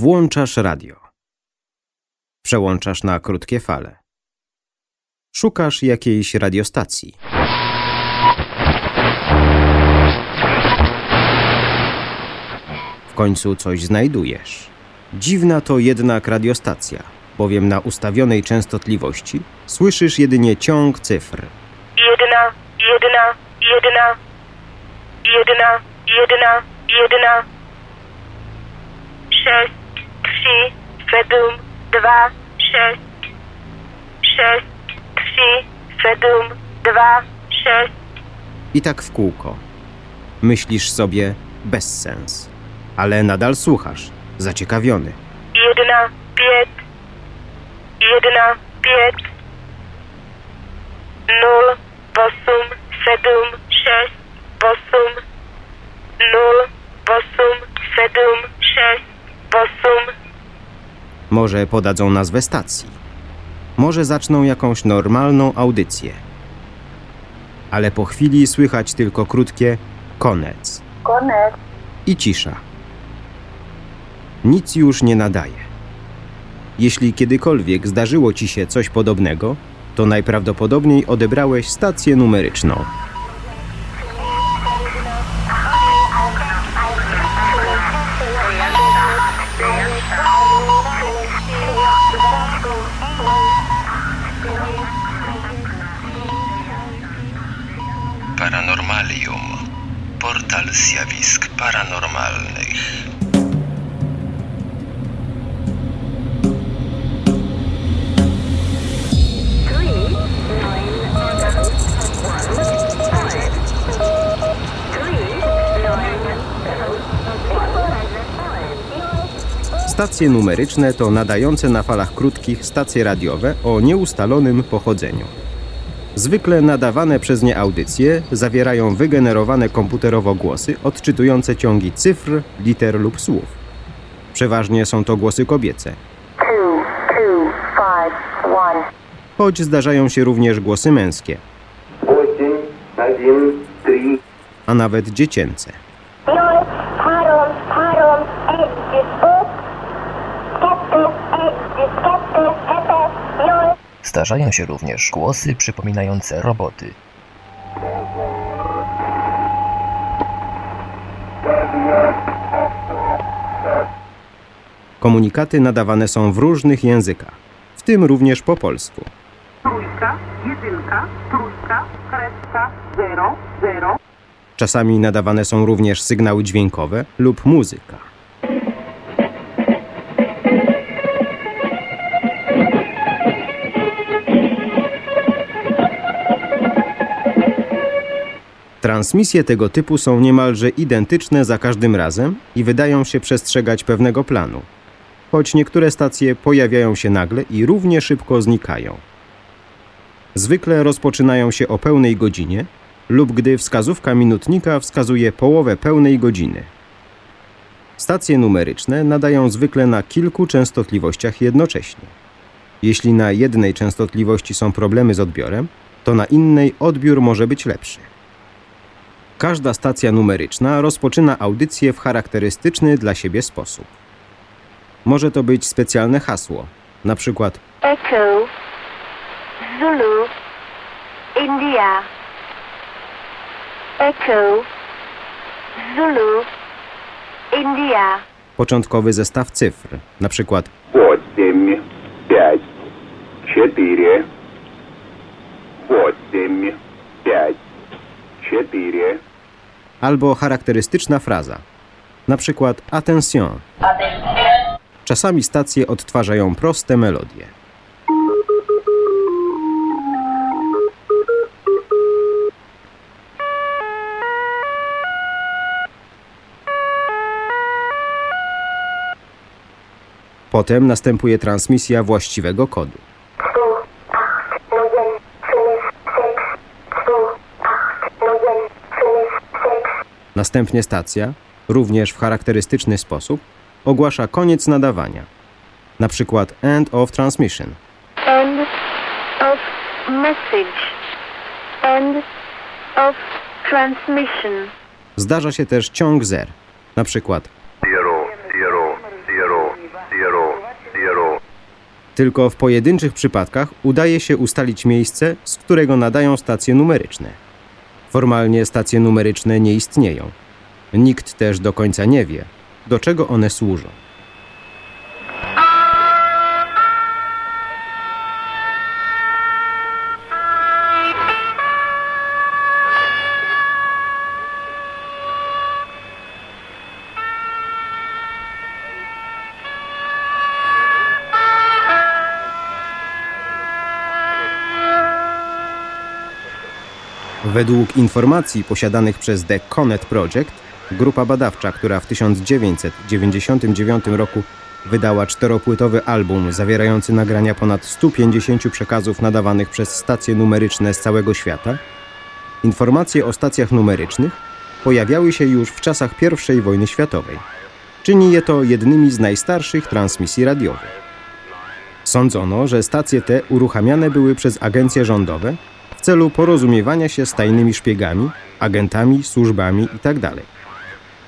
Włączasz radio. Przełączasz na krótkie fale. Szukasz jakiejś radiostacji. W końcu coś znajdujesz. Dziwna to jednak radiostacja, bowiem na ustawionej częstotliwości słyszysz jedynie ciąg cyfr. jedna, jedna, jedna, jedna, jedna, jedna, sześć, trzy, siedem, dwa, sześć, sześć, trzy, siedem, dwa, sześć, I tak w kółko. Myślisz sobie bezsens, ale nadal słuchasz, zaciekawiony. jedna, pięć, jedna, pięć, nul, osiem, siedem, sześć, osiem, nul, osiem, siedem, sześć, osiem, Może podadzą nazwę stacji. Może zaczną jakąś normalną audycję. Ale po chwili słychać tylko krótkie koniec koniec. i cisza. Nic już nie nadaje. Jeśli kiedykolwiek zdarzyło ci się coś podobnego, to najprawdopodobniej odebrałeś stację numeryczną. Paranormalium. Portal zjawisk paranormalnych. Stacje numeryczne to nadające na falach krótkich stacje radiowe o nieustalonym pochodzeniu. Zwykle nadawane przez nie audycje zawierają wygenerowane komputerowo głosy odczytujące ciągi cyfr, liter lub słów. Przeważnie są to głosy kobiece. Choć zdarzają się również głosy męskie, a nawet dziecięce. Zdarzają się również głosy przypominające roboty. Komunikaty nadawane są w różnych językach, w tym również po polsku. trójka, jedynka, trójka, kreska, zero, zero. Czasami nadawane są również sygnały dźwiękowe lub muzyka. Transmisje tego typu są niemalże identyczne za każdym razem i wydają się przestrzegać pewnego planu, choć niektóre stacje pojawiają się nagle i równie szybko znikają. Zwykle rozpoczynają się o pełnej godzinie lub gdy wskazówka minutnika wskazuje połowę pełnej godziny. Stacje numeryczne nadają zwykle na kilku częstotliwościach jednocześnie. Jeśli na jednej częstotliwości są problemy z odbiorem, to na innej odbiór może być lepszy. Każda stacja numeryczna rozpoczyna audycję w charakterystyczny dla siebie sposób. Może to być specjalne hasło, na przykład Echo, Zulu, India, Echo, Zulu, India. Początkowy zestaw cyfr, na przykład 8, 5, 4, 8, 5, 4 albo charakterystyczna fraza, na przykład attention. Czasami stacje odtwarzają proste melodie. Potem następuje transmisja właściwego kodu. Następnie stacja, również w charakterystyczny sposób, ogłasza koniec nadawania. Na przykład end of transmission. End of message. End of transmission. Zdarza się też ciąg zer. Na przykład Zero, zero, zero, Tylko w pojedynczych przypadkach udaje się ustalić miejsce, z którego nadają stacje numeryczne. Formalnie stacje numeryczne nie istnieją. Nikt też do końca nie wie, do czego one służą. Według informacji posiadanych przez The Conet Project, grupa badawcza, która w 1999 roku wydała czteropłytowy album zawierający nagrania ponad 150 przekazów nadawanych przez stacje numeryczne z całego świata, informacje o stacjach numerycznych pojawiały się już w czasach I wojny światowej. Czyni je to jednymi z najstarszych transmisji radiowych. Sądzono, że stacje te uruchamiane były przez agencje rządowe w celu porozumiewania się z tajnymi szpiegami, agentami, służbami itd.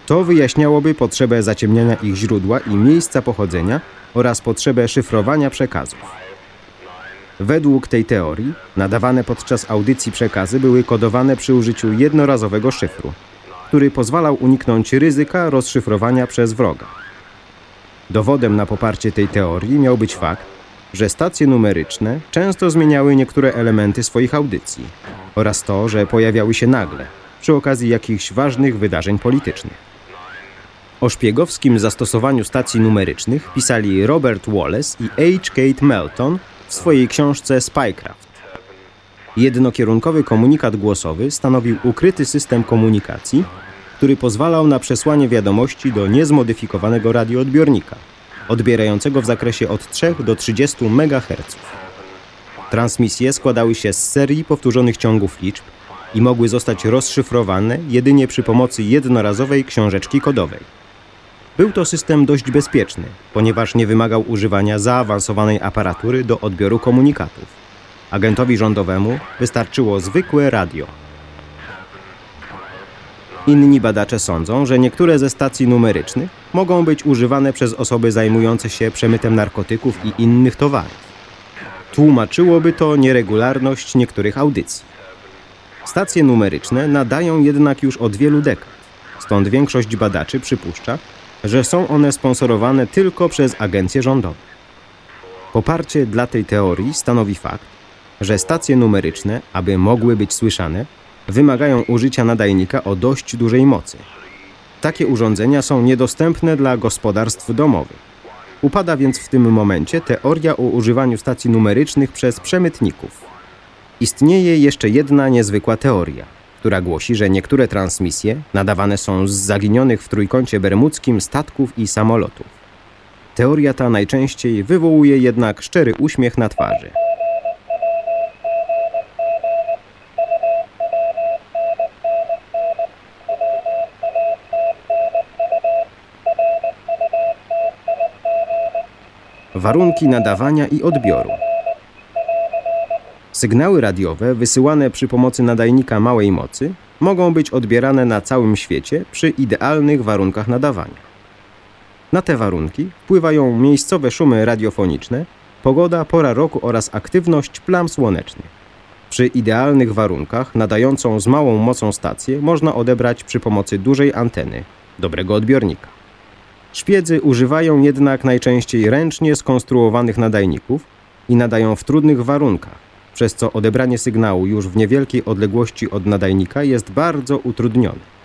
To wyjaśniałoby potrzebę zaciemniania ich źródła i miejsca pochodzenia oraz potrzebę szyfrowania przekazów. Według tej teorii nadawane podczas audycji przekazy były kodowane przy użyciu jednorazowego szyfru, który pozwalał uniknąć ryzyka rozszyfrowania przez wroga. Dowodem na poparcie tej teorii miał być fakt, że stacje numeryczne często zmieniały niektóre elementy swoich audycji oraz to, że pojawiały się nagle, przy okazji jakichś ważnych wydarzeń politycznych. O szpiegowskim zastosowaniu stacji numerycznych pisali Robert Wallace i H. Kate Melton w swojej książce Spycraft. Jednokierunkowy komunikat głosowy stanowił ukryty system komunikacji, który pozwalał na przesłanie wiadomości do niezmodyfikowanego radioodbiornika – odbierającego w zakresie od 3 do 30 MHz. Transmisje składały się z serii powtórzonych ciągów liczb i mogły zostać rozszyfrowane jedynie przy pomocy jednorazowej książeczki kodowej. Był to system dość bezpieczny, ponieważ nie wymagał używania zaawansowanej aparatury do odbioru komunikatów. Agentowi rządowemu wystarczyło zwykłe radio. Inni badacze sądzą, że niektóre ze stacji numerycznych mogą być używane przez osoby zajmujące się przemytem narkotyków i innych towarów. Tłumaczyłoby to nieregularność niektórych audycji. Stacje numeryczne nadają jednak już od wielu dekad, stąd większość badaczy przypuszcza, że są one sponsorowane tylko przez agencje rządowe. Poparcie dla tej teorii stanowi fakt, że stacje numeryczne, aby mogły być słyszane, wymagają użycia nadajnika o dość dużej mocy. Takie urządzenia są niedostępne dla gospodarstw domowych. Upada więc w tym momencie teoria o używaniu stacji numerycznych przez przemytników. Istnieje jeszcze jedna niezwykła teoria, która głosi, że niektóre transmisje nadawane są z zaginionych w trójkącie bermudzkim statków i samolotów. Teoria ta najczęściej wywołuje jednak szczery uśmiech na twarzy. Warunki nadawania i odbioru. Sygnały radiowe wysyłane przy pomocy nadajnika małej mocy mogą być odbierane na całym świecie przy idealnych warunkach nadawania. Na te warunki wpływają miejscowe szumy radiofoniczne, pogoda, pora roku oraz aktywność plam słonecznych. Przy idealnych warunkach nadającą z małą mocą stację można odebrać przy pomocy dużej anteny, dobrego odbiornika. Szpiedzy używają jednak najczęściej ręcznie skonstruowanych nadajników i nadają w trudnych warunkach, przez co odebranie sygnału już w niewielkiej odległości od nadajnika jest bardzo utrudnione.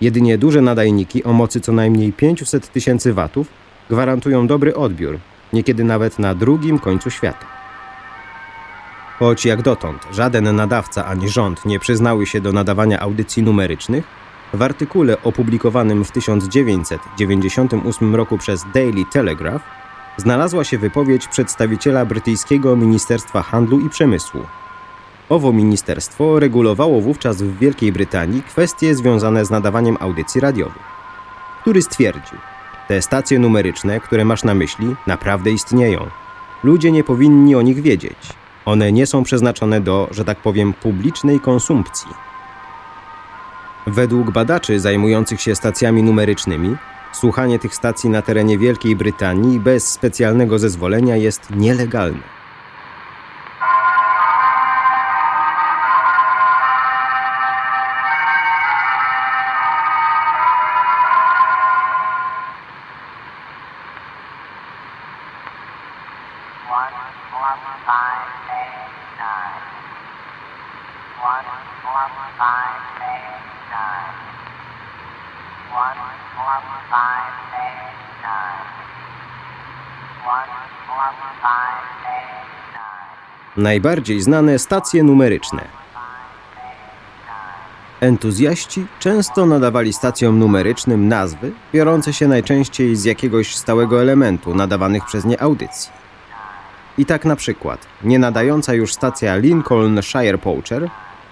Jedynie duże nadajniki o mocy co najmniej 500 tysięcy watów gwarantują dobry odbiór, niekiedy nawet na drugim końcu świata. Choć jak dotąd żaden nadawca ani rząd nie przyznały się do nadawania audycji numerycznych, w artykule opublikowanym w 1998 roku przez Daily Telegraph znalazła się wypowiedź przedstawiciela brytyjskiego Ministerstwa Handlu i Przemysłu. Owo ministerstwo regulowało wówczas w Wielkiej Brytanii kwestie związane z nadawaniem audycji radiowych, który stwierdził, te stacje numeryczne, które masz na myśli, naprawdę istnieją. Ludzie nie powinni o nich wiedzieć. One nie są przeznaczone do, że tak powiem, publicznej konsumpcji. Według badaczy zajmujących się stacjami numerycznymi, Słuchanie tych stacji na terenie Wielkiej Brytanii bez specjalnego zezwolenia jest nielegalne. Najbardziej znane stacje numeryczne. Entuzjaści często nadawali stacjom numerycznym nazwy biorące się najczęściej z jakiegoś stałego elementu nadawanych przez nie audycji. I tak na przykład nie nadająca już stacja Lincolnshire Poacher,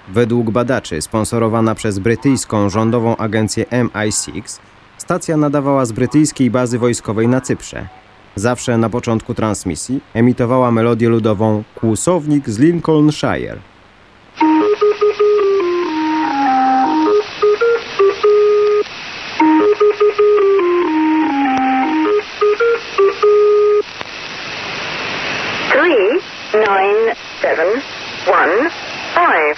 według badaczy sponsorowana przez brytyjską rządową agencję MI6, stacja nadawała z brytyjskiej bazy wojskowej na Cyprze. Zawsze na początku transmisji emitowała melodię ludową Kłusownik z Lincolnshire. Three nine seven one five.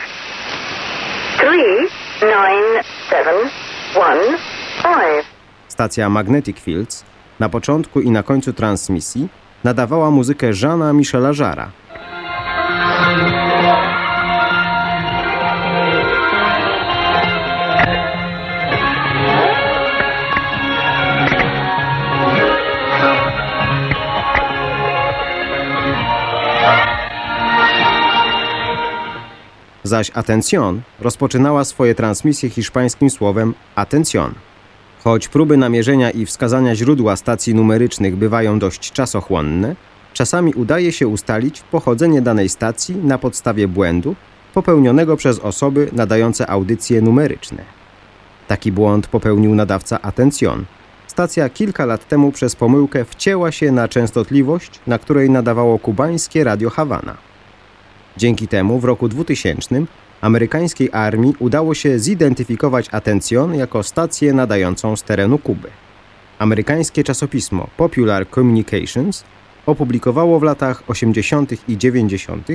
Three nine seven one five. Stacja Magnetic Fields na początku i na końcu transmisji nadawała muzykę Jeana Michela Jara. Zaś Atencion rozpoczynała swoje transmisje hiszpańskim słowem Atencion. Choć próby namierzenia i wskazania źródła stacji numerycznych bywają dość czasochłonne, czasami udaje się ustalić pochodzenie danej stacji na podstawie błędu popełnionego przez osoby nadające audycje numeryczne. Taki błąd popełnił nadawca Atencion. Stacja kilka lat temu przez pomyłkę wcięła się na częstotliwość, na której nadawało kubańskie Radio Hawana. Dzięki temu w roku 2000 amerykańskiej armii udało się zidentyfikować Atencjon jako stację nadającą z terenu Kuby. Amerykańskie czasopismo Popular Communications opublikowało w latach 80. i 90.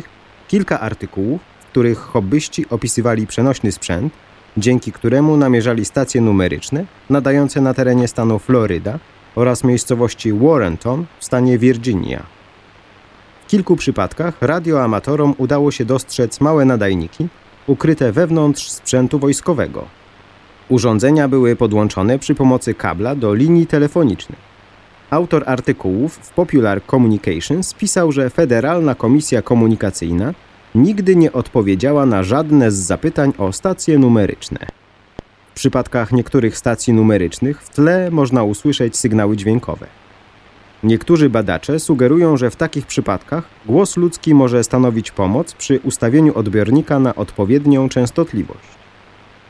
kilka artykułów, w których hobbyści opisywali przenośny sprzęt, dzięki któremu namierzali stacje numeryczne nadające na terenie stanu Floryda oraz miejscowości Warrenton w stanie Virginia. W kilku przypadkach radioamatorom udało się dostrzec małe nadajniki ukryte wewnątrz sprzętu wojskowego. Urządzenia były podłączone przy pomocy kabla do linii telefonicznej. Autor artykułów w Popular Communications pisał, że Federalna Komisja Komunikacyjna nigdy nie odpowiedziała na żadne z zapytań o stacje numeryczne. W przypadkach niektórych stacji numerycznych w tle można usłyszeć sygnały dźwiękowe. Niektórzy badacze sugerują, że w takich przypadkach głos ludzki może stanowić pomoc przy ustawieniu odbiornika na odpowiednią częstotliwość.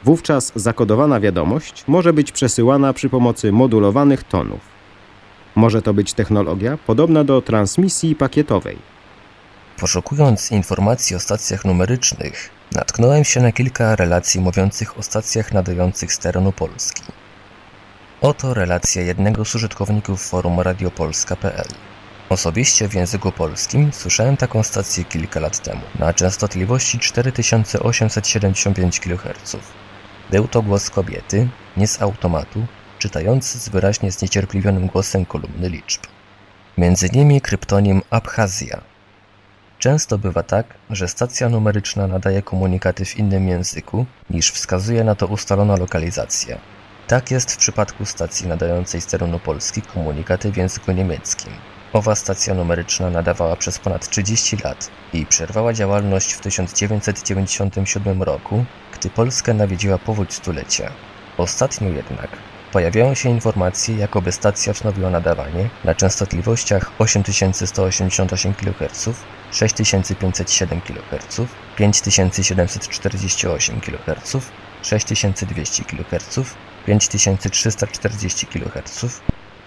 Wówczas zakodowana wiadomość może być przesyłana przy pomocy modulowanych tonów. Może to być technologia podobna do transmisji pakietowej. Poszukując informacji o stacjach numerycznych, natknąłem się na kilka relacji mówiących o stacjach nadających z terenu Polski. Oto relacja jednego z użytkowników forum radiopolska.pl. Osobiście w języku polskim słyszałem taką stację kilka lat temu, na częstotliwości 4875 kHz. Był to głos kobiety, nie z automatu, czytający z wyraźnie zniecierpliwionym głosem kolumny liczb. Między nimi kryptonim Abchazja. Często bywa tak, że stacja numeryczna nadaje komunikaty w innym języku, niż wskazuje na to ustalona lokalizacja. Tak jest w przypadku stacji nadającej z terenu Polski komunikaty w języku niemieckim. Owa stacja numeryczna nadawała przez ponad 30 lat i przerwała działalność w 1997 roku, gdy Polskę nawiedziła powódź stulecia. Ostatnio jednak pojawiają się informacje, jakoby stacja wznowiła nadawanie na częstotliwościach 8188 kHz, 6507 kHz, 5748 kHz, 6200 kHz, 5340 kHz,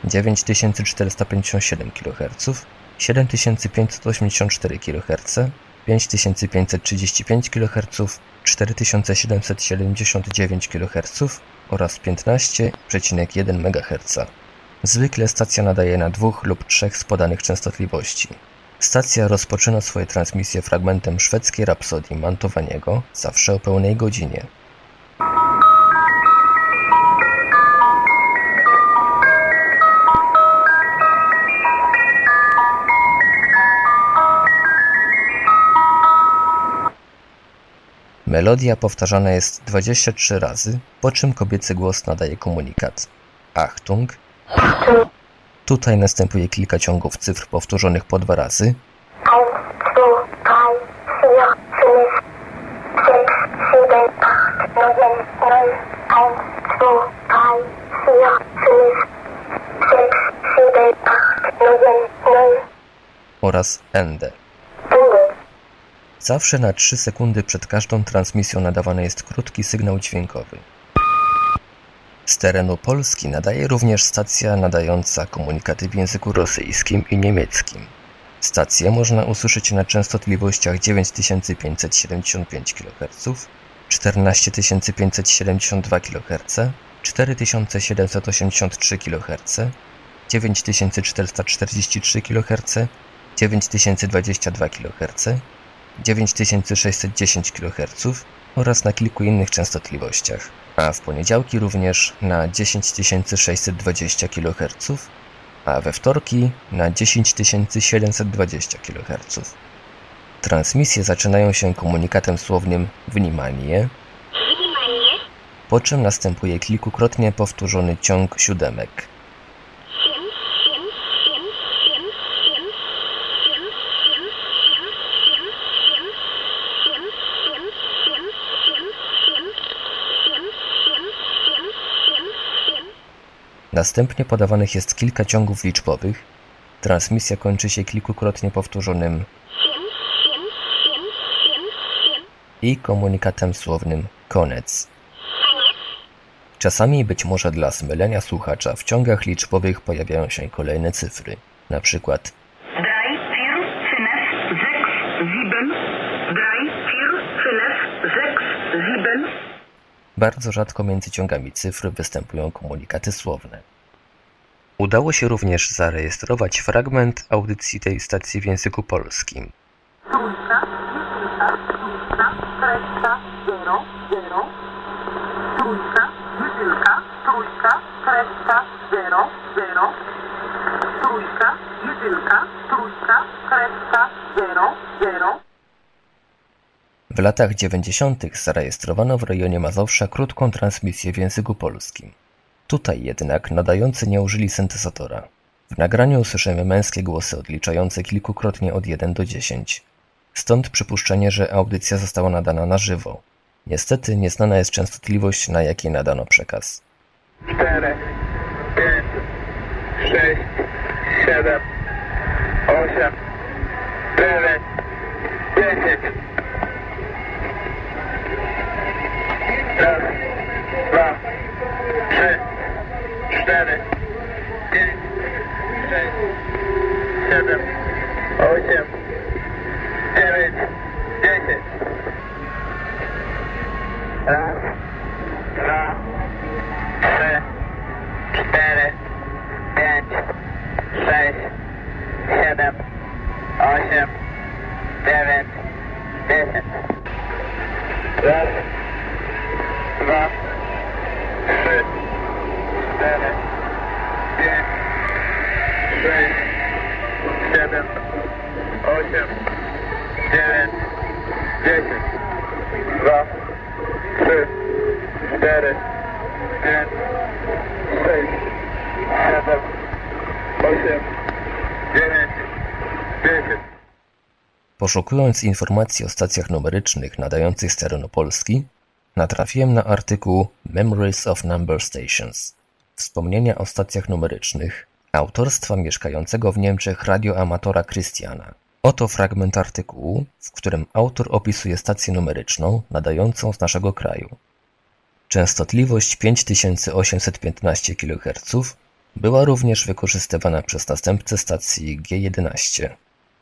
9457 kHz, 7584 kHz, 5535 kHz, 4779 kHz oraz 15,1 MHz. Zwykle stacja nadaje na dwóch lub trzech z podanych częstotliwości. Stacja rozpoczyna swoje transmisje fragmentem szwedzkiej rapsodii Mantowaniego, zawsze o pełnej godzinie. Melodia powtarzana jest 23 razy, po czym kobiecy głos nadaje komunikat. Achtung. Tutaj następuje kilka ciągów cyfr powtórzonych po dwa razy. oraz Ende. Zawsze na 3 sekundy przed każdą transmisją nadawany jest krótki sygnał dźwiękowy. Z terenu Polski nadaje również stacja nadająca komunikaty w języku rosyjskim i niemieckim. Stację można usłyszeć na częstotliwościach 9575 kHz, 14572 kHz, 4783 kHz, 9443 kHz, 9022 kHz, 9610 kHz oraz na kilku innych częstotliwościach, a w poniedziałki również na 10620 kHz, a we wtorki na 10720 kHz. Transmisje zaczynają się komunikatem słownym wnimanie, po czym następuje kilkukrotnie powtórzony ciąg siódemek. Następnie podawanych jest kilka ciągów liczbowych. Transmisja kończy się kilkukrotnie powtórzonym i komunikatem słownym koniec. Czasami być może dla zmylenia słuchacza w ciągach liczbowych pojawiają się kolejne cyfry, na przykład 3, 4, 5, 6, 7. 3, 4, 5, 6, 7. Bardzo rzadko między ciągami cyfr występują komunikaty słowne. Udało się również zarejestrować fragment audycji tej stacji w języku polskim. Trójka, jedynka, trójka, kreska, zero, zero. Latach 90. zarejestrowano w rejonie Mazowsza krótką transmisję w języku polskim. Tutaj jednak nadający nie użyli syntezatora. W nagraniu usłyszymy męskie głosy odliczające kilkukrotnie od 1 do 10. Stąd przypuszczenie, że audycja została nadana na żywo. Niestety nieznana jest częstotliwość, na jakiej nadano przekaz. 4, 5, 6, 7, 8, 9, 10. Raz, dwa, trzy, cztery, pięć, sześć, siedem, osiem, dziewięć, dziesięć. Raz, dwa, trzy, cztery, pięć, sześć, siedem, osiem, dziewięć, dziesięć. Raz, dwa, trzy, cztery, pięć, sześć, siedem, osiem, dziewięć, dziesięć. Dwa, trzy, cztery, pięć, sześć, siedem, osiem, dziewięć, dziesięć. Poszukując informacji o stacjach numerycznych nadających z terenu Polski, natrafiłem na artykuł Memories of Number Stations Wspomnienia o stacjach numerycznych autorstwa mieszkającego w Niemczech radioamatora Christiana. Oto fragment artykułu, w którym autor opisuje stację numeryczną nadającą z naszego kraju. Częstotliwość 5815 kHz była również wykorzystywana przez następcę stacji G11.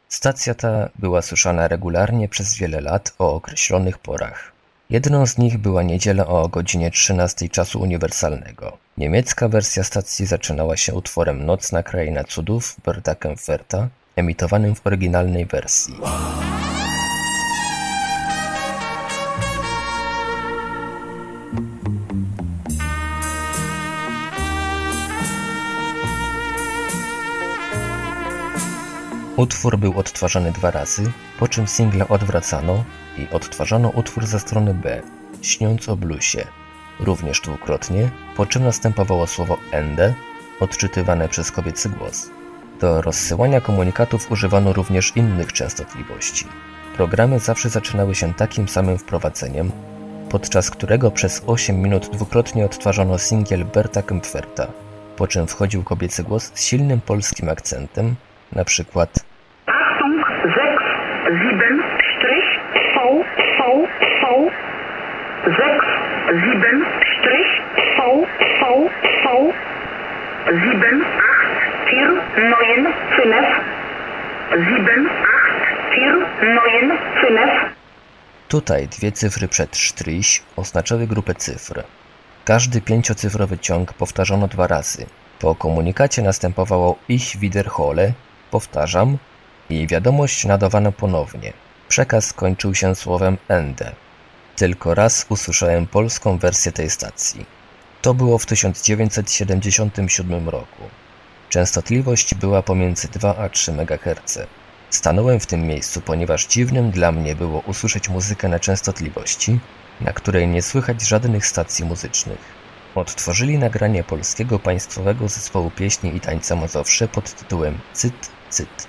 Stacja ta była słyszana regularnie przez wiele lat o określonych porach. Jedną z nich była niedziela o godzinie 13 czasu uniwersalnego. Niemiecka wersja stacji zaczynała się utworem Nocna Kraina Cudów Berta Kempferta, emitowanym w oryginalnej wersji. Utwór był odtwarzany dwa razy, po czym singla odwracano i odtwarzano utwór ze strony B, śniąc o bluesie, również dwukrotnie, po czym następowało słowo ende, odczytywane przez kobiecy głos. Do rozsyłania komunikatów używano również innych częstotliwości. Programy zawsze zaczynały się takim samym wprowadzeniem, podczas którego przez 8 minut dwukrotnie odtwarzano singiel Berta Kempferta, po czym wchodził kobiecy głos z silnym polskim akcentem, na przykład 7, 8, 4, 9, 5. 7, 8, 4, 9, 5. Tutaj dwie cyfry przed sztryś oznaczały grupę cyfr. Każdy pięciocyfrowy ciąg powtarzano dwa razy. Po komunikacie następowało ich wiederhole, powtarzam, i wiadomość nadawano ponownie. Przekaz kończył się słowem ende. Tylko raz usłyszałem polską wersję tej stacji. To było w 1977 roku. Częstotliwość była pomiędzy 2 a 3 MHz. Stanąłem w tym miejscu, ponieważ dziwnym dla mnie było usłyszeć muzykę na częstotliwości, na której nie słychać żadnych stacji muzycznych. Odtworzyli nagranie polskiego państwowego zespołu pieśni i tańca Mazowsze pod tytułem Cyt, cyt.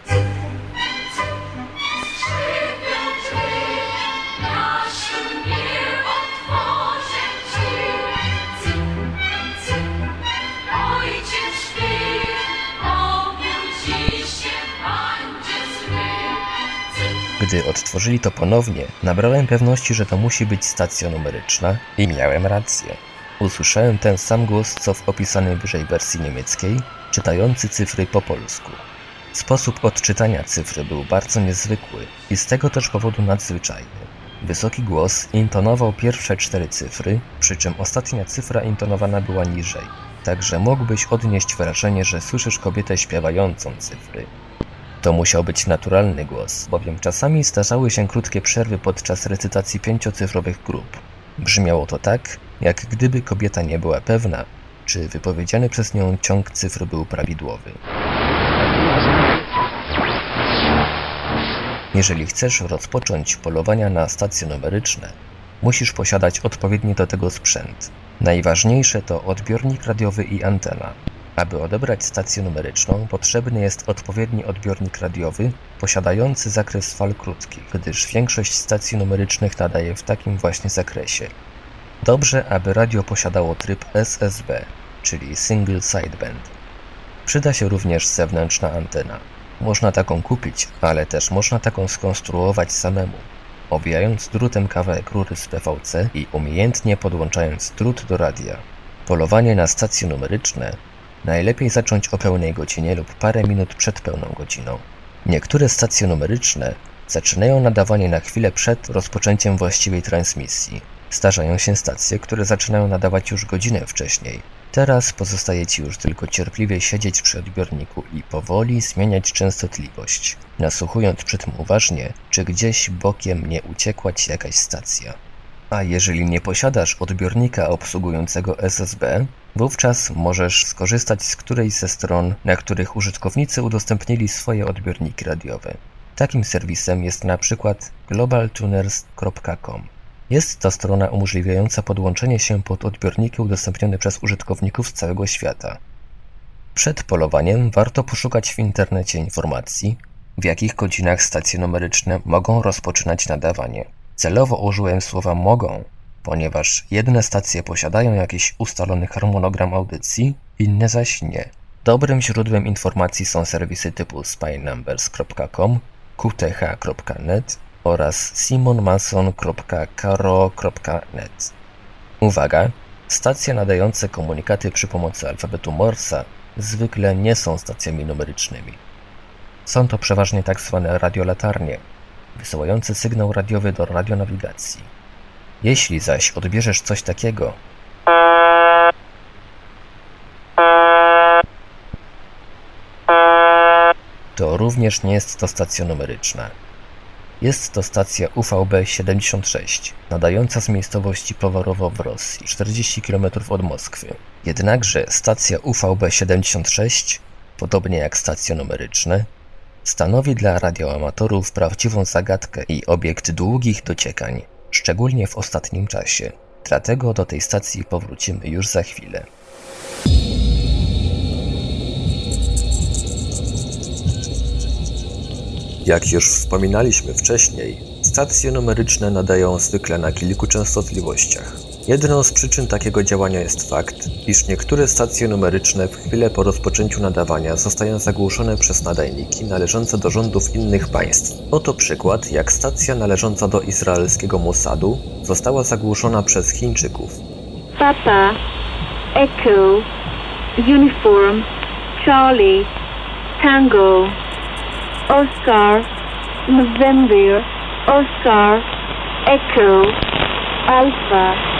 Gdy odtworzyli to ponownie, nabrałem pewności, że to musi być stacja numeryczna i miałem rację. Usłyszałem ten sam głos, co w opisanej wyżej wersji niemieckiej, czytający cyfry po polsku. Sposób odczytania cyfry był bardzo niezwykły i z tego też powodu nadzwyczajny. Wysoki głos intonował pierwsze cztery cyfry, przy czym ostatnia cyfra intonowana była niżej. Także mógłbyś odnieść wrażenie, że słyszysz kobietę śpiewającą cyfry. To musiał być naturalny głos, bowiem czasami zdarzały się krótkie przerwy podczas recytacji pięciocyfrowych grup. Brzmiało to tak, jak gdyby kobieta nie była pewna, czy wypowiedziany przez nią ciąg cyfr był prawidłowy. Jeżeli chcesz rozpocząć polowania na stacje numeryczne, musisz posiadać odpowiedni do tego sprzęt. Najważniejsze to odbiornik radiowy i antena. Aby odebrać stację numeryczną, potrzebny jest odpowiedni odbiornik radiowy posiadający zakres fal krótkich, gdyż większość stacji numerycznych nadaje w takim właśnie zakresie. Dobrze, aby radio posiadało tryb SSB, czyli Single Sideband. Przyda się również zewnętrzna antena. Można taką kupić, ale też można taką skonstruować samemu, owijając drutem kawałek rury z PVC i umiejętnie podłączając drut do radia. Polowanie na stacje numeryczne najlepiej zacząć o pełnej godzinie lub parę minut przed pełną godziną. Niektóre stacje numeryczne zaczynają nadawanie na chwilę przed rozpoczęciem właściwej transmisji. Zdarzają się stacje, które zaczynają nadawać już godzinę wcześniej. Teraz pozostaje Ci już tylko cierpliwie siedzieć przy odbiorniku i powoli zmieniać częstotliwość, nasłuchując przy tym uważnie, czy gdzieś bokiem nie uciekła Ci jakaś stacja. A jeżeli nie posiadasz odbiornika obsługującego SSB, wówczas możesz skorzystać z którejś ze stron, na których użytkownicy udostępnili swoje odbiorniki radiowe. Takim serwisem jest na przykład globaltuners.com. Jest to strona umożliwiająca podłączenie się pod odbiorniki udostępnione przez użytkowników z całego świata. Przed polowaniem warto poszukać w internecie informacji, w jakich godzinach stacje numeryczne mogą rozpoczynać nadawanie. Celowo użyłem słowa mogą, ponieważ jedne stacje posiadają jakiś ustalony harmonogram audycji, inne zaś nie. Dobrym źródłem informacji są serwisy typu spynumbers.com, qth.net oraz simonmason.caro.net. Uwaga! Stacje nadające komunikaty przy pomocy alfabetu Morsa zwykle nie są stacjami numerycznymi. Są to przeważnie tak zwane radiolatarnie, wysyłające sygnał radiowy do radionawigacji. Jeśli zaś odbierzesz coś takiego, to również nie jest to stacja numeryczna. Jest to stacja UVB-76, nadająca z miejscowości Poworowo w Rosji, 40 km od Moskwy. Jednakże stacja UVB-76, podobnie jak stacje numeryczne, stanowi dla radioamatorów prawdziwą zagadkę i obiekt długich dociekań, szczególnie w ostatnim czasie. Dlatego do tej stacji powrócimy już za chwilę. Jak już wspominaliśmy wcześniej, stacje numeryczne nadają zwykle na kilku częstotliwościach. Jedną z przyczyn takiego działania jest fakt, iż niektóre stacje numeryczne w chwilę po rozpoczęciu nadawania zostają zagłuszone przez nadajniki należące do rządów innych państw. Oto przykład, jak stacja należąca do izraelskiego Mossadu została zagłuszona przez Chińczyków. Papa, Echo, Uniform, Charlie, Tango, Oscar, November, Oscar, Echo, Alpha.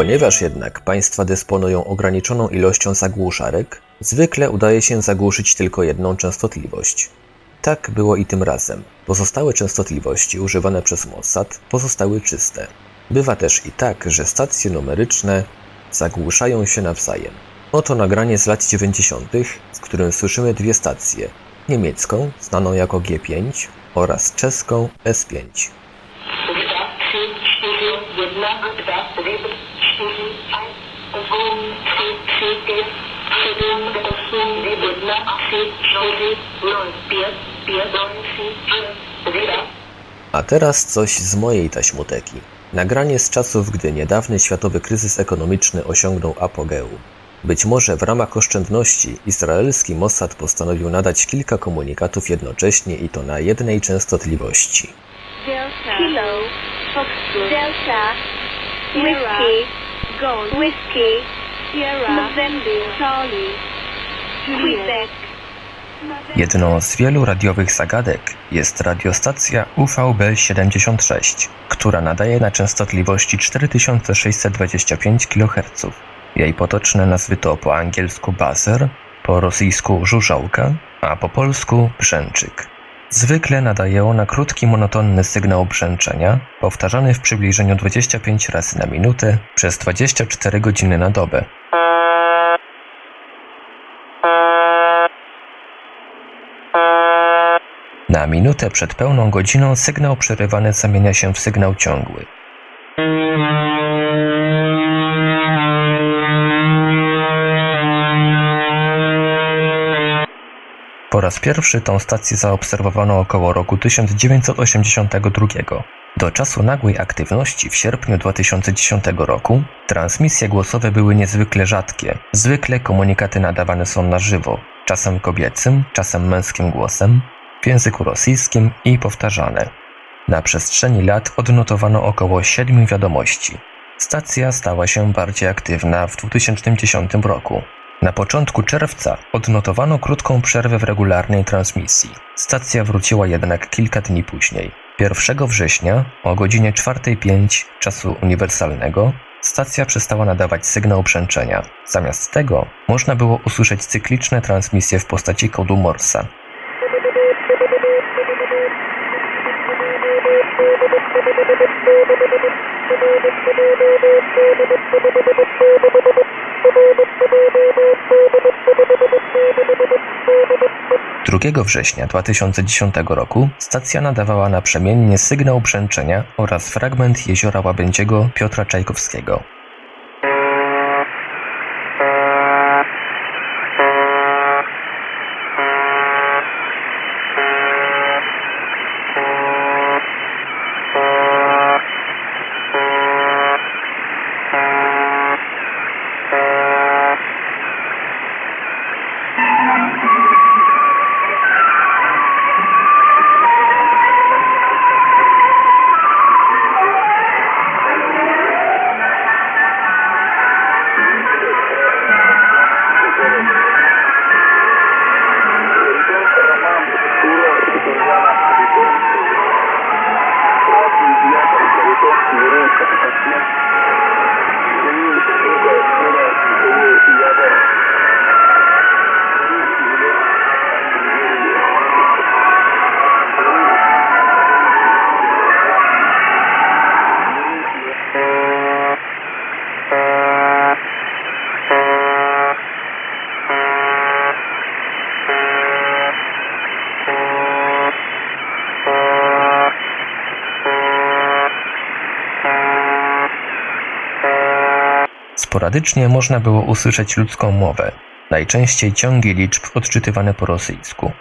Ponieważ jednak państwa dysponują ograniczoną ilością zagłuszarek, zwykle udaje się zagłuszyć tylko jedną częstotliwość. Tak było i tym razem. Pozostałe częstotliwości używane przez Mossad pozostały czyste. Bywa też i tak, że stacje numeryczne zagłuszają się nawzajem. Oto nagranie z lat 90., w którym słyszymy dwie stacje: niemiecką, znaną jako G5, oraz czeską S5. A teraz coś z mojej taśmoteki. Nagranie z czasów, gdy niedawny światowy kryzys ekonomiczny osiągnął apogeum. Być może w ramach oszczędności izraelski Mossad postanowił nadać kilka komunikatów jednocześnie i to na jednej częstotliwości. Delta, Kilo, Foxtrot, Delta, Whiskey, Gold, Whiskey, Sierra, November, Charlie, Quebec. Jedną z wielu radiowych zagadek jest radiostacja UVB-76, która nadaje na częstotliwości 4625 kHz. Jej potoczne nazwy to po angielsku buzzer, po rosyjsku żużałka, a po polsku brzęczyk. Zwykle nadaje ona krótki, monotonny sygnał brzęczenia, powtarzany w przybliżeniu 25 razy na minutę przez 24 godziny na dobę. Na minutę przed pełną godziną sygnał przerywany zamienia się w sygnał ciągły. Po raz pierwszy tą stację zaobserwowano około roku 1982. Do czasu nagłej aktywności w sierpniu 2010 roku transmisje głosowe były niezwykle rzadkie. Zwykle komunikaty nadawane są na żywo, czasem kobiecym, czasem męskim głosem, w języku rosyjskim i powtarzane. Na przestrzeni lat odnotowano około 7 wiadomości. Stacja stała się bardziej aktywna w 2010 roku. Na początku czerwca odnotowano krótką przerwę w regularnej transmisji. Stacja wróciła jednak kilka dni później. 1 września o godzinie 4.05 czasu uniwersalnego stacja przestała nadawać sygnał brzęczenia. Zamiast tego można było usłyszeć cykliczne transmisje w postaci kodu Morsa. Drugiego września 2010 roku stacja nadawała naprzemiennie sygnał brzęczenia oraz fragment jeziora łabędziego Piotra Czajkowskiego. Sporadycznie można było usłyszeć ludzką mowę, najczęściej ciągi liczb odczytywane po rosyjsku.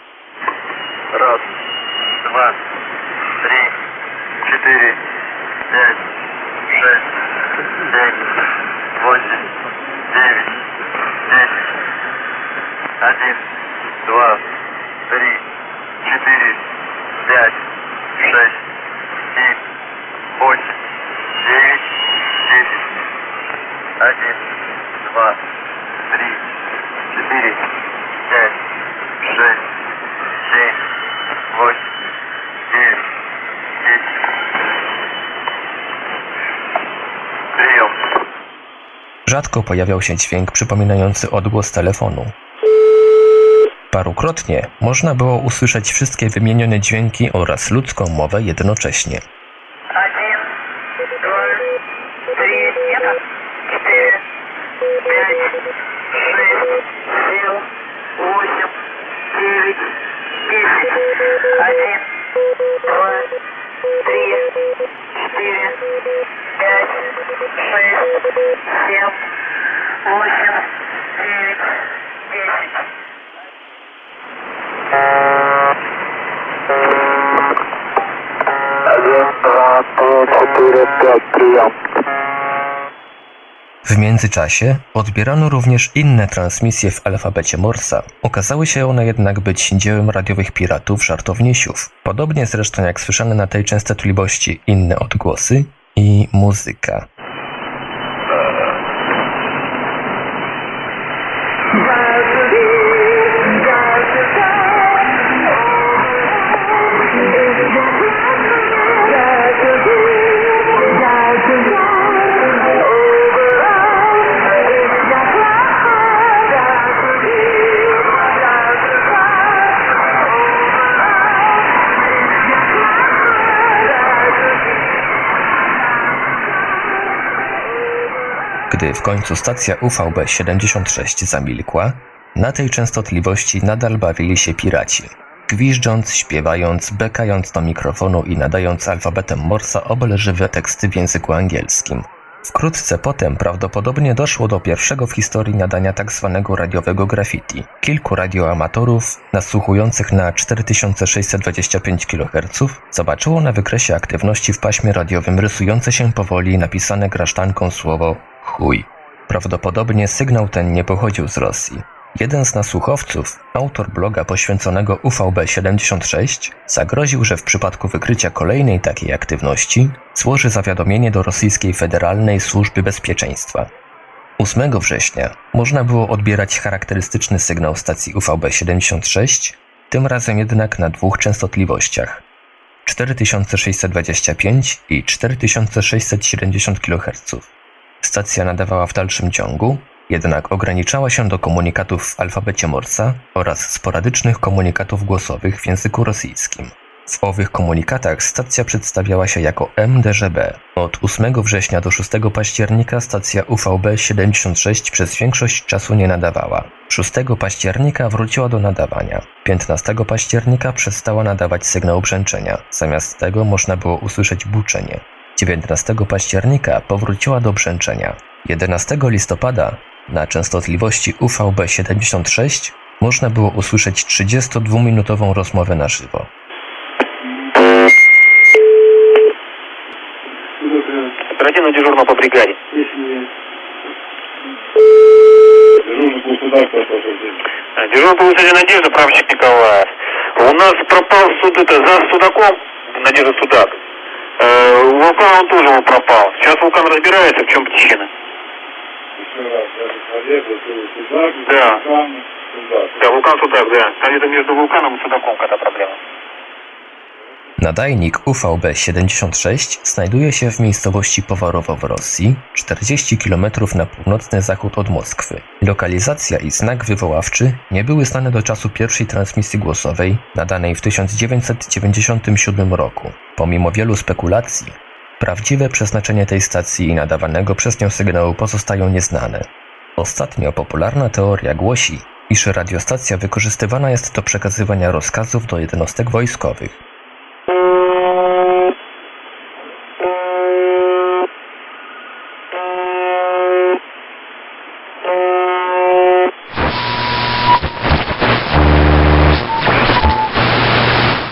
Rzadko pojawiał się dźwięk przypominający odgłos telefonu. Parukrotnie można było usłyszeć wszystkie wymienione dźwięki oraz ludzką mowę jednocześnie. W międzyczasie odbierano również inne transmisje w alfabecie Morsa. Okazały się one jednak być dziełem radiowych piratów żartownisiów, podobnie zresztą jak słyszane na tej częstotliwości inne odgłosy i muzyka. Gdy w końcu stacja UVB 76 zamilkła, na tej częstotliwości nadal bawili się piraci. Gwiżdżąc, śpiewając, bekając do mikrofonu i nadając alfabetem Morsa obelżywe teksty w języku angielskim. Wkrótce potem prawdopodobnie doszło do pierwszego w historii nadania tzw. radiowego graffiti. Kilku radioamatorów, nasłuchujących na 4625 kHz, zobaczyło na wykresie aktywności w paśmie radiowym rysujące się powoli napisane grasztanką słowo chuj. Prawdopodobnie sygnał ten nie pochodził z Rosji. Jeden z nasłuchowców, autor bloga poświęconego UVB76, zagroził, że w przypadku wykrycia kolejnej takiej aktywności złoży zawiadomienie do Rosyjskiej Federalnej Służby Bezpieczeństwa. 8 września można było odbierać charakterystyczny sygnał stacji UVB76, tym razem jednak na dwóch częstotliwościach 4625 i 4670 kHz. Stacja nadawała w dalszym ciągu, jednak ograniczała się do komunikatów w alfabecie Morsa oraz sporadycznych komunikatów głosowych w języku rosyjskim. W owych komunikatach stacja przedstawiała się jako MDŻB. Od 8 września do 6 października stacja UVB 76 przez większość czasu nie nadawała. 6 października wróciła do nadawania. 15 października przestała nadawać sygnał brzęczenia. Zamiast tego można było usłyszeć buczenie. 19 października powróciła do brzęczenia. 11 listopada na częstotliwości UVB 76 można było usłyszeć 32-minutową rozmowę na żywo. Оперативно дежурного по бригаде. А, Дежурный по высоте Надежда, правщик Николаев. У нас пропал суд, это за Судаком, Надежда Судак. Э, вулкан он тоже его пропал. Сейчас вулкан разбирается, в чем причина. Да. Да, вулкан Судак, да. Там где-то между вулканом и Судаком какая-то проблема. Nadajnik UVB-76 znajduje się w miejscowości Powarowo w Rosji, 40 km na północny zachód od Moskwy. Lokalizacja i znak wywoławczy nie były znane do czasu pierwszej transmisji głosowej, nadanej w 1997 roku. Pomimo wielu spekulacji, prawdziwe przeznaczenie tej stacji i nadawanego przez nią sygnału pozostają nieznane. Ostatnio popularna teoria głosi, iż radiostacja wykorzystywana jest do przekazywania rozkazów do jednostek wojskowych.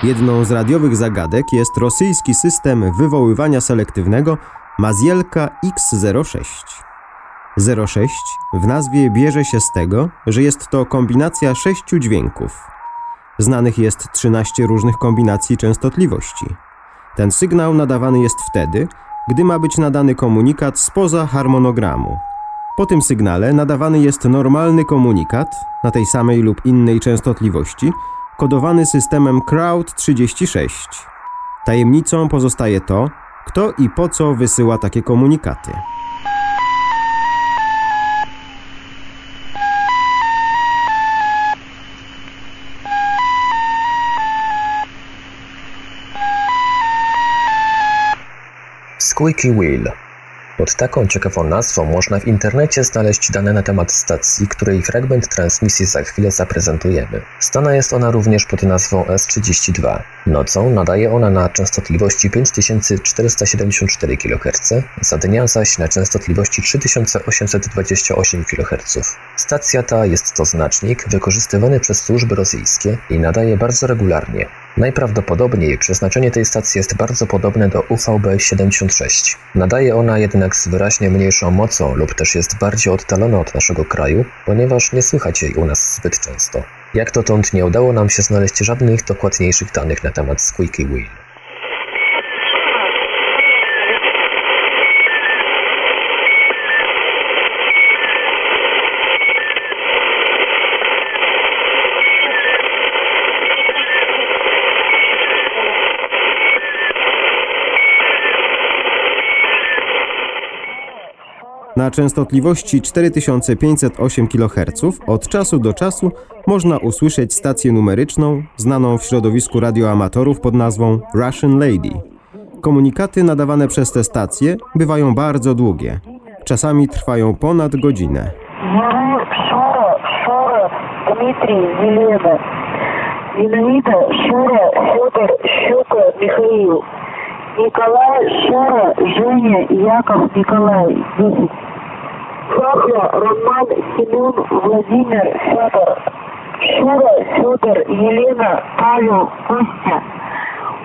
Jedną z radiowych zagadek jest rosyjski system wywoływania selektywnego Mazielka X06. 06 w nazwie bierze się z tego, że jest to kombinacja sześciu dźwięków. Znanych jest 13 różnych kombinacji częstotliwości. Ten sygnał nadawany jest wtedy, gdy ma być nadany komunikat spoza harmonogramu. Po tym sygnale nadawany jest normalny komunikat na tej samej lub innej częstotliwości, kodowany systemem Crowd36. Tajemnicą pozostaje to, kto i po co wysyła takie komunikaty. Squeaky Wheel. Pod taką ciekawą nazwą można w internecie znaleźć dane na temat stacji, której fragment transmisji za chwilę zaprezentujemy. Stana jest ona również pod nazwą S32. Nocą nadaje ona na częstotliwości 5474 kHz, za dnia zaś na częstotliwości 3828 kHz. Stacja ta jest to znacznik wykorzystywany przez służby rosyjskie i nadaje bardzo regularnie. Najprawdopodobniej przeznaczenie tej stacji jest bardzo podobne do UVB-76. Nadaje ona jednak z wyraźnie mniejszą mocą lub też jest bardziej oddalona od naszego kraju, ponieważ nie słychać jej u nas zbyt często. Jak dotąd nie udało nam się znaleźć żadnych dokładniejszych danych na temat Squeaky Wheel. Na częstotliwości 4508 kHz od czasu do czasu można usłyszeć stację numeryczną znaną w środowisku radioamatorów pod nazwą Russian Lady. Komunikaty nadawane przez tę stację bywają bardzo długie. Czasami trwają ponad godzinę. Юрий, Шура, Шура, Дмитрий, Елена. Зинаида, Шура, Федор, Щука, Михаил. Николай, Шура, Женя, Яков, Николай. 10. Сахля, Роман, Семен, Владимир, Федор. Шура, Федор, Елена, Павел, Костя.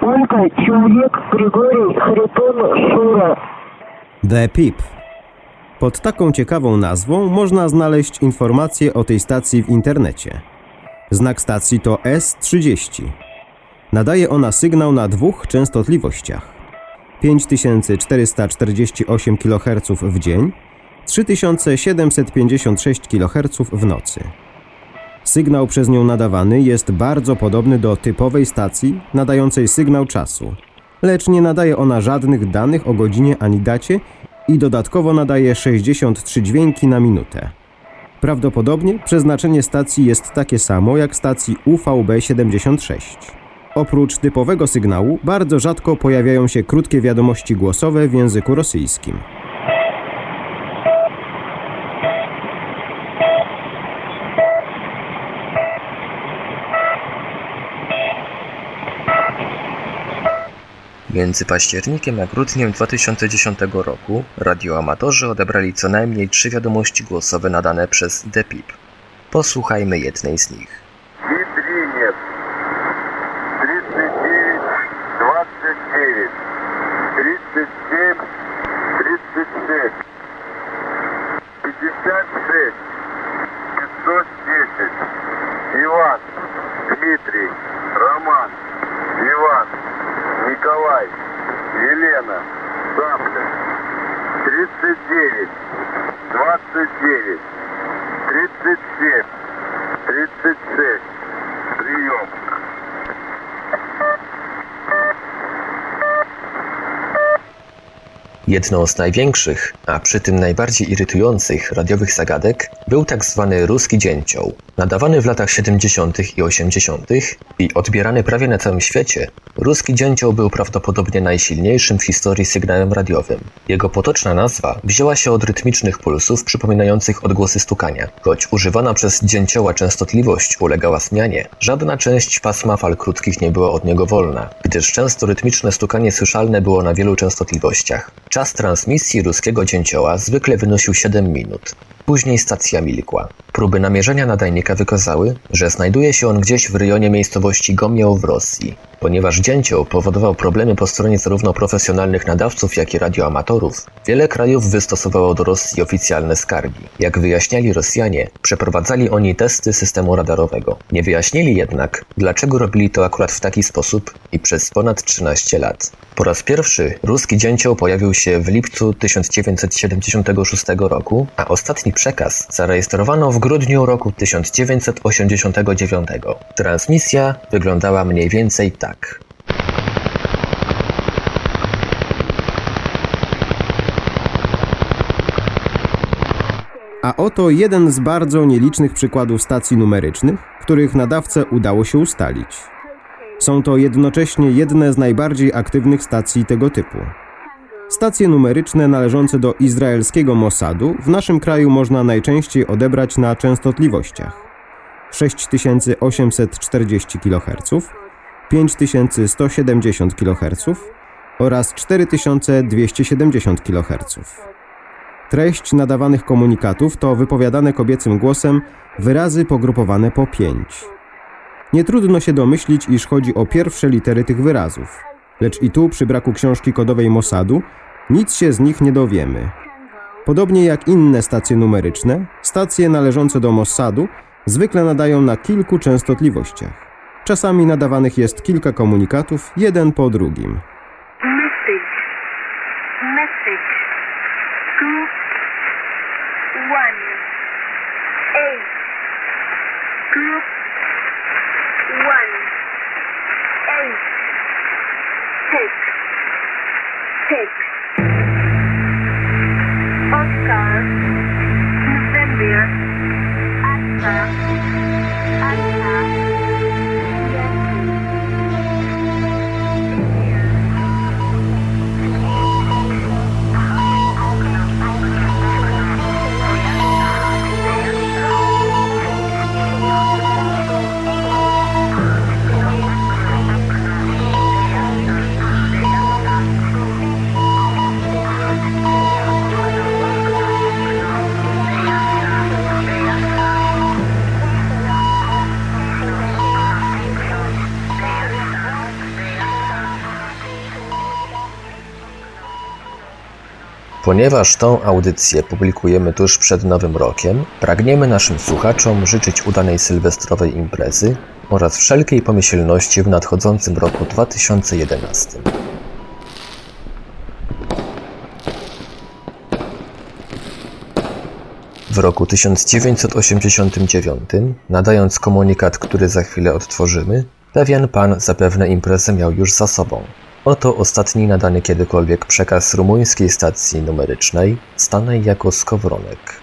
Ольга, Человек, Григорий, Харитон, Шура. The Pip. Pod taką ciekawą nazwą można znaleźć informacje o tej stacji w internecie. Znak stacji to S30. Nadaje ona sygnał na dwóch częstotliwościach: 5448 kHz w dzień, 3756 kHz w nocy. Sygnał przez nią nadawany jest bardzo podobny do typowej stacji nadającej sygnał czasu, lecz nie nadaje ona żadnych danych o godzinie ani dacie i dodatkowo nadaje 63 dźwięki na minutę. Prawdopodobnie przeznaczenie stacji jest takie samo jak stacji UVB-76. Oprócz typowego sygnału, bardzo rzadko pojawiają się krótkie wiadomości głosowe w języku rosyjskim. Między październikiem a grudniem 2010 roku radioamatorzy odebrali co najmniej trzy wiadomości głosowe nadane przez DePIP. Posłuchajmy jednej z nich. Николай, Елена, Сафля. 39, 29, 37, 36. Прием. Jedną z największych, a przy tym najbardziej irytujących radiowych zagadek był tak zwany ruski dzięcioł. Nadawany w latach 70. i 80. i odbierany prawie na całym świecie, ruski dzięcioł był prawdopodobnie najsilniejszym w historii sygnałem radiowym. Jego potoczna nazwa wzięła się od rytmicznych pulsów przypominających odgłosy stukania. Choć używana przez dzięcioła częstotliwość ulegała zmianie, żadna część pasma fal krótkich nie była od niego wolna, gdyż często rytmiczne stukanie słyszalne było na wielu częstotliwościach. Czas transmisji ruskiego dzięcioła zwykle wynosił 7 minut. Później stacja milkła. Próby namierzenia nadajnika wykazały, że znajduje się on gdzieś w rejonie miejscowości Gomieł w Rosji. Ponieważ dzięcioł powodował problemy po stronie zarówno profesjonalnych nadawców, jak i radioamatorów, wiele krajów wystosowało do Rosji oficjalne skargi. Jak wyjaśniali Rosjanie, przeprowadzali oni testy systemu radarowego. Nie wyjaśnili jednak, dlaczego robili to akurat w taki sposób i przez ponad 13 lat. Po raz pierwszy ruski dzięcioł pojawił się w lipcu 1976 roku, a ostatni przekaz zarejestrowano w grudniu roku 1989. Transmisja wyglądała mniej więcej tak. A oto jeden z bardzo nielicznych przykładów stacji numerycznych, których nadawcę udało się ustalić. Są to jednocześnie jedne z najbardziej aktywnych stacji tego typu. Stacje numeryczne należące do izraelskiego Mossadu w naszym kraju można najczęściej odebrać na częstotliwościach 6840 kHz, 5170 kHz oraz 4270 kHz. Treść nadawanych komunikatów to wypowiadane kobiecym głosem wyrazy pogrupowane po pięć. Nie trudno się domyślić, iż chodzi o pierwsze litery tych wyrazów, lecz i tu, przy braku książki kodowej Mossadu, nic się z nich nie dowiemy. Podobnie jak inne stacje numeryczne, stacje należące do Mossadu zwykle nadają na kilku częstotliwościach. Czasami nadawanych jest kilka komunikatów, jeden po drugim. Ponieważ tą audycję publikujemy tuż przed Nowym Rokiem, pragniemy naszym słuchaczom życzyć udanej sylwestrowej imprezy oraz wszelkiej pomyślności w nadchodzącym roku 2011. W roku 1989, nadając komunikat, który za chwilę odtworzymy, pewien pan zapewne imprezę miał już za sobą. Oto ostatni nadany kiedykolwiek przekaz rumuńskiej stacji numerycznej, stanej jako skowronek.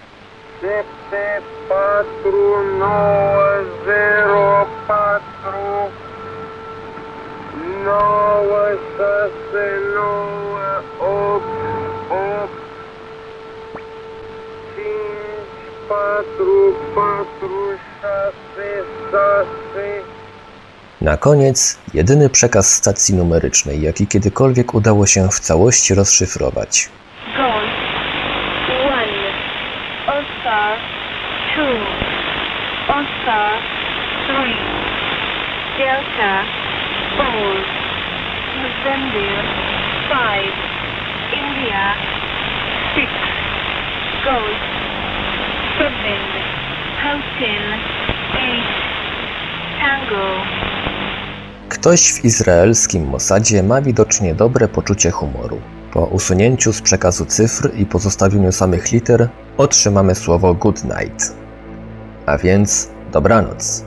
4, Na koniec, jedyny przekaz stacji numerycznej, jaki kiedykolwiek udało się w całości rozszyfrować. Golf. One. Oscar. Two. Oscar. Three. Delta. Four. November. Five. India. Six. Golf. Seven. Hotel. Eight. Tango. Ktoś w izraelskim Mossadzie ma widocznie dobre poczucie humoru. Po usunięciu z przekazu cyfr i pozostawieniu samych liter otrzymamy słowo good night. A więc dobranoc.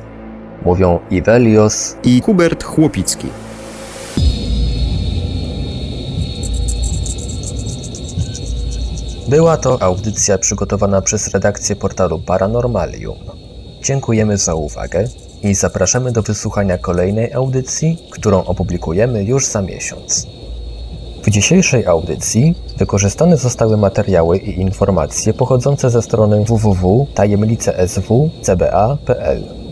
Mówią Ivelios i Hubert Chłopicki. Była to audycja przygotowana przez redakcję portalu Paranormalium. Dziękujemy za uwagę i zapraszamy do wysłuchania kolejnej audycji, którą opublikujemy już za miesiąc. W dzisiejszej audycji wykorzystane zostały materiały i informacje pochodzące ze strony www.tajemnicesw.cba.pl.